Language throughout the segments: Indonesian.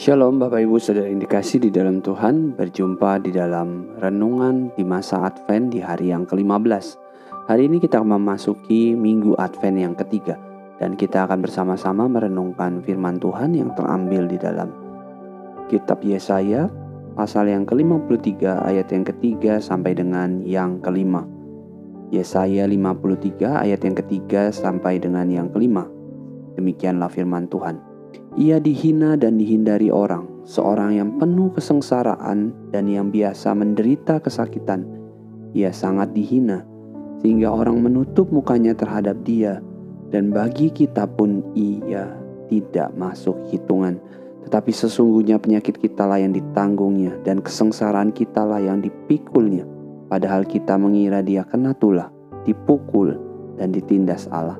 Shalom Bapak Ibu Saudara Indikasi di dalam Tuhan. Berjumpa di dalam renungan di masa Advent di hari yang ke-15 Hari ini kita memasuki minggu Advent yang ketiga. Dan kita akan bersama-sama merenungkan firman Tuhan yang terambil di dalam Kitab Yesaya Pasal yang ke-53 ayat yang ketiga sampai dengan yang kelima. Yesaya 53 ayat yang ketiga sampai dengan yang kelima. Demikianlah firman Tuhan ia dihina dan dihindari orang, seorang yang penuh kesengsaraan dan yang biasa menderita kesakitan. Ia sangat dihina, sehingga orang menutup mukanya terhadap dia, dan bagi kita pun ia tidak masuk hitungan. Tetapi sesungguhnya penyakit kita lah yang ditanggungnya, dan kesengsaraan kita lah yang dipikulnya. Padahal kita mengira dia kena tulah, dipukul, dan ditindas Allah.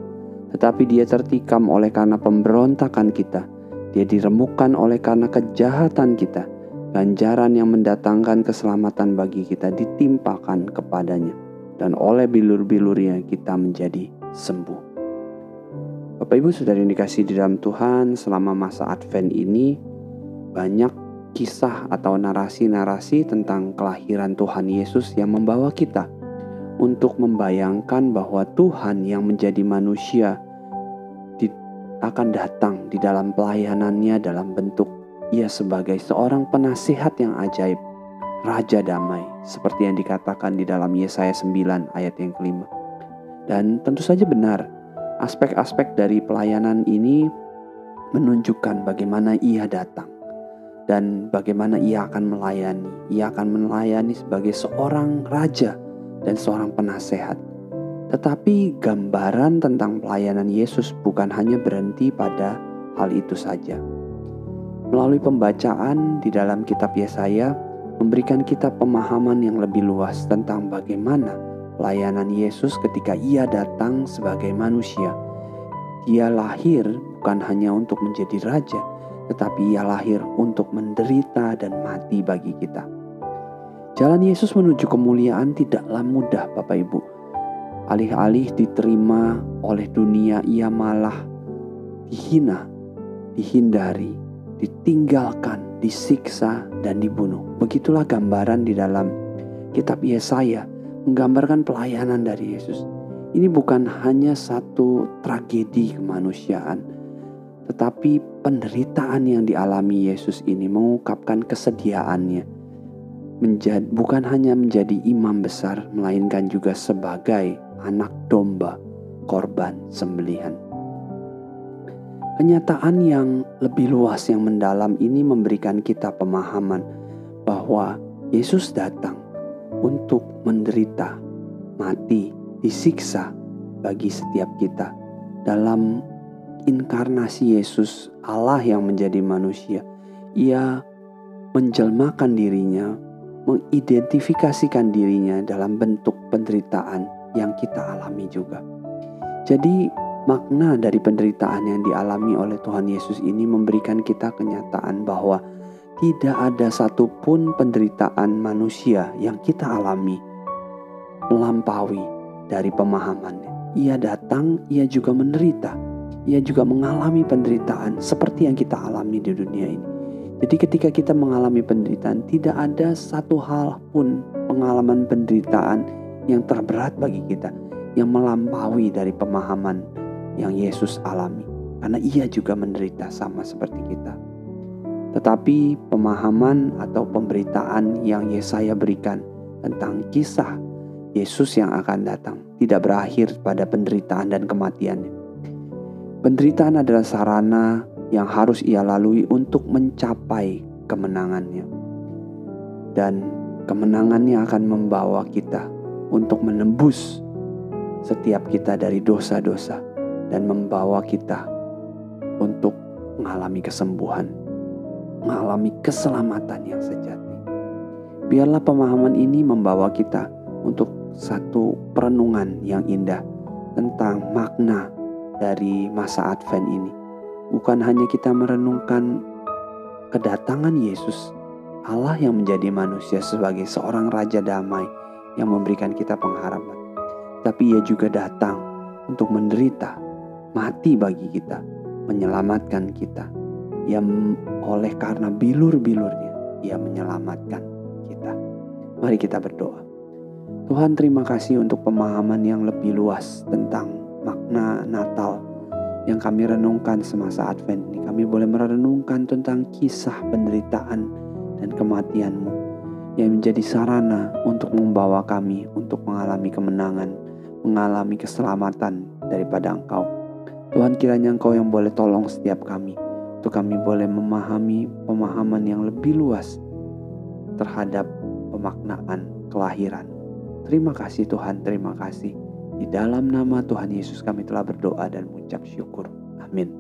Tetapi dia tertikam oleh karena pemberontakan kita dia diremukkan oleh karena kejahatan kita. Ganjaran yang mendatangkan keselamatan bagi kita ditimpakan kepadanya. Dan oleh bilur-bilurnya kita menjadi sembuh. Bapak Ibu sudah dikasih di dalam Tuhan selama masa Advent ini banyak kisah atau narasi-narasi tentang kelahiran Tuhan Yesus yang membawa kita untuk membayangkan bahwa Tuhan yang menjadi manusia akan datang di dalam pelayanannya dalam bentuk ia sebagai seorang penasihat yang ajaib, Raja Damai, seperti yang dikatakan di dalam Yesaya 9 ayat yang kelima. Dan tentu saja benar, aspek-aspek dari pelayanan ini menunjukkan bagaimana ia datang dan bagaimana ia akan melayani. Ia akan melayani sebagai seorang raja dan seorang penasehat tetapi gambaran tentang pelayanan Yesus bukan hanya berhenti pada hal itu saja. Melalui pembacaan di dalam kitab Yesaya memberikan kita pemahaman yang lebih luas tentang bagaimana pelayanan Yesus ketika ia datang sebagai manusia. Ia lahir bukan hanya untuk menjadi raja, tetapi ia lahir untuk menderita dan mati bagi kita. Jalan Yesus menuju kemuliaan tidaklah mudah, Bapak Ibu Alih-alih diterima oleh dunia, ia malah dihina, dihindari, ditinggalkan, disiksa, dan dibunuh. Begitulah gambaran di dalam kitab Yesaya menggambarkan pelayanan dari Yesus. Ini bukan hanya satu tragedi kemanusiaan, tetapi penderitaan yang dialami Yesus ini mengungkapkan kesediaannya. Menjad, bukan hanya menjadi imam besar, melainkan juga sebagai anak domba korban sembelihan. Kenyataan yang lebih luas yang mendalam ini memberikan kita pemahaman bahwa Yesus datang untuk menderita, mati, disiksa bagi setiap kita. Dalam inkarnasi Yesus, Allah yang menjadi manusia, Ia menjelmakan dirinya, mengidentifikasikan dirinya dalam bentuk penderitaan yang kita alami juga. Jadi, makna dari penderitaan yang dialami oleh Tuhan Yesus ini memberikan kita kenyataan bahwa tidak ada satupun penderitaan manusia yang kita alami melampaui dari pemahamannya. Ia datang, ia juga menderita. Ia juga mengalami penderitaan seperti yang kita alami di dunia ini. Jadi ketika kita mengalami penderitaan, tidak ada satu hal pun pengalaman penderitaan yang terberat bagi kita, yang melampaui dari pemahaman yang Yesus alami, karena Ia juga menderita sama seperti kita. Tetapi pemahaman atau pemberitaan yang Yesaya berikan tentang kisah Yesus yang akan datang tidak berakhir pada penderitaan dan kematiannya. Penderitaan adalah sarana yang harus ia lalui untuk mencapai kemenangannya. Dan kemenangannya akan membawa kita untuk menembus setiap kita dari dosa-dosa dan membawa kita untuk mengalami kesembuhan, mengalami keselamatan yang sejati. Biarlah pemahaman ini membawa kita untuk satu perenungan yang indah tentang makna dari masa Advent ini. Bukan hanya kita merenungkan kedatangan Yesus, Allah yang menjadi manusia sebagai seorang raja damai yang memberikan kita pengharapan. Tapi ia juga datang untuk menderita, mati bagi kita, menyelamatkan kita. yang oleh karena bilur-bilurnya ia menyelamatkan kita. Mari kita berdoa. Tuhan terima kasih untuk pemahaman yang lebih luas tentang makna Natal yang kami renungkan semasa Advent ini. Kami boleh merenungkan tentang kisah penderitaan dan kematianmu yang menjadi sarana untuk membawa kami untuk mengalami kemenangan, mengalami keselamatan daripada Engkau. Tuhan kiranya Engkau yang boleh tolong setiap kami, untuk kami boleh memahami pemahaman yang lebih luas terhadap pemaknaan kelahiran. Terima kasih Tuhan, terima kasih. Di dalam nama Tuhan Yesus kami telah berdoa dan mengucap syukur. Amin.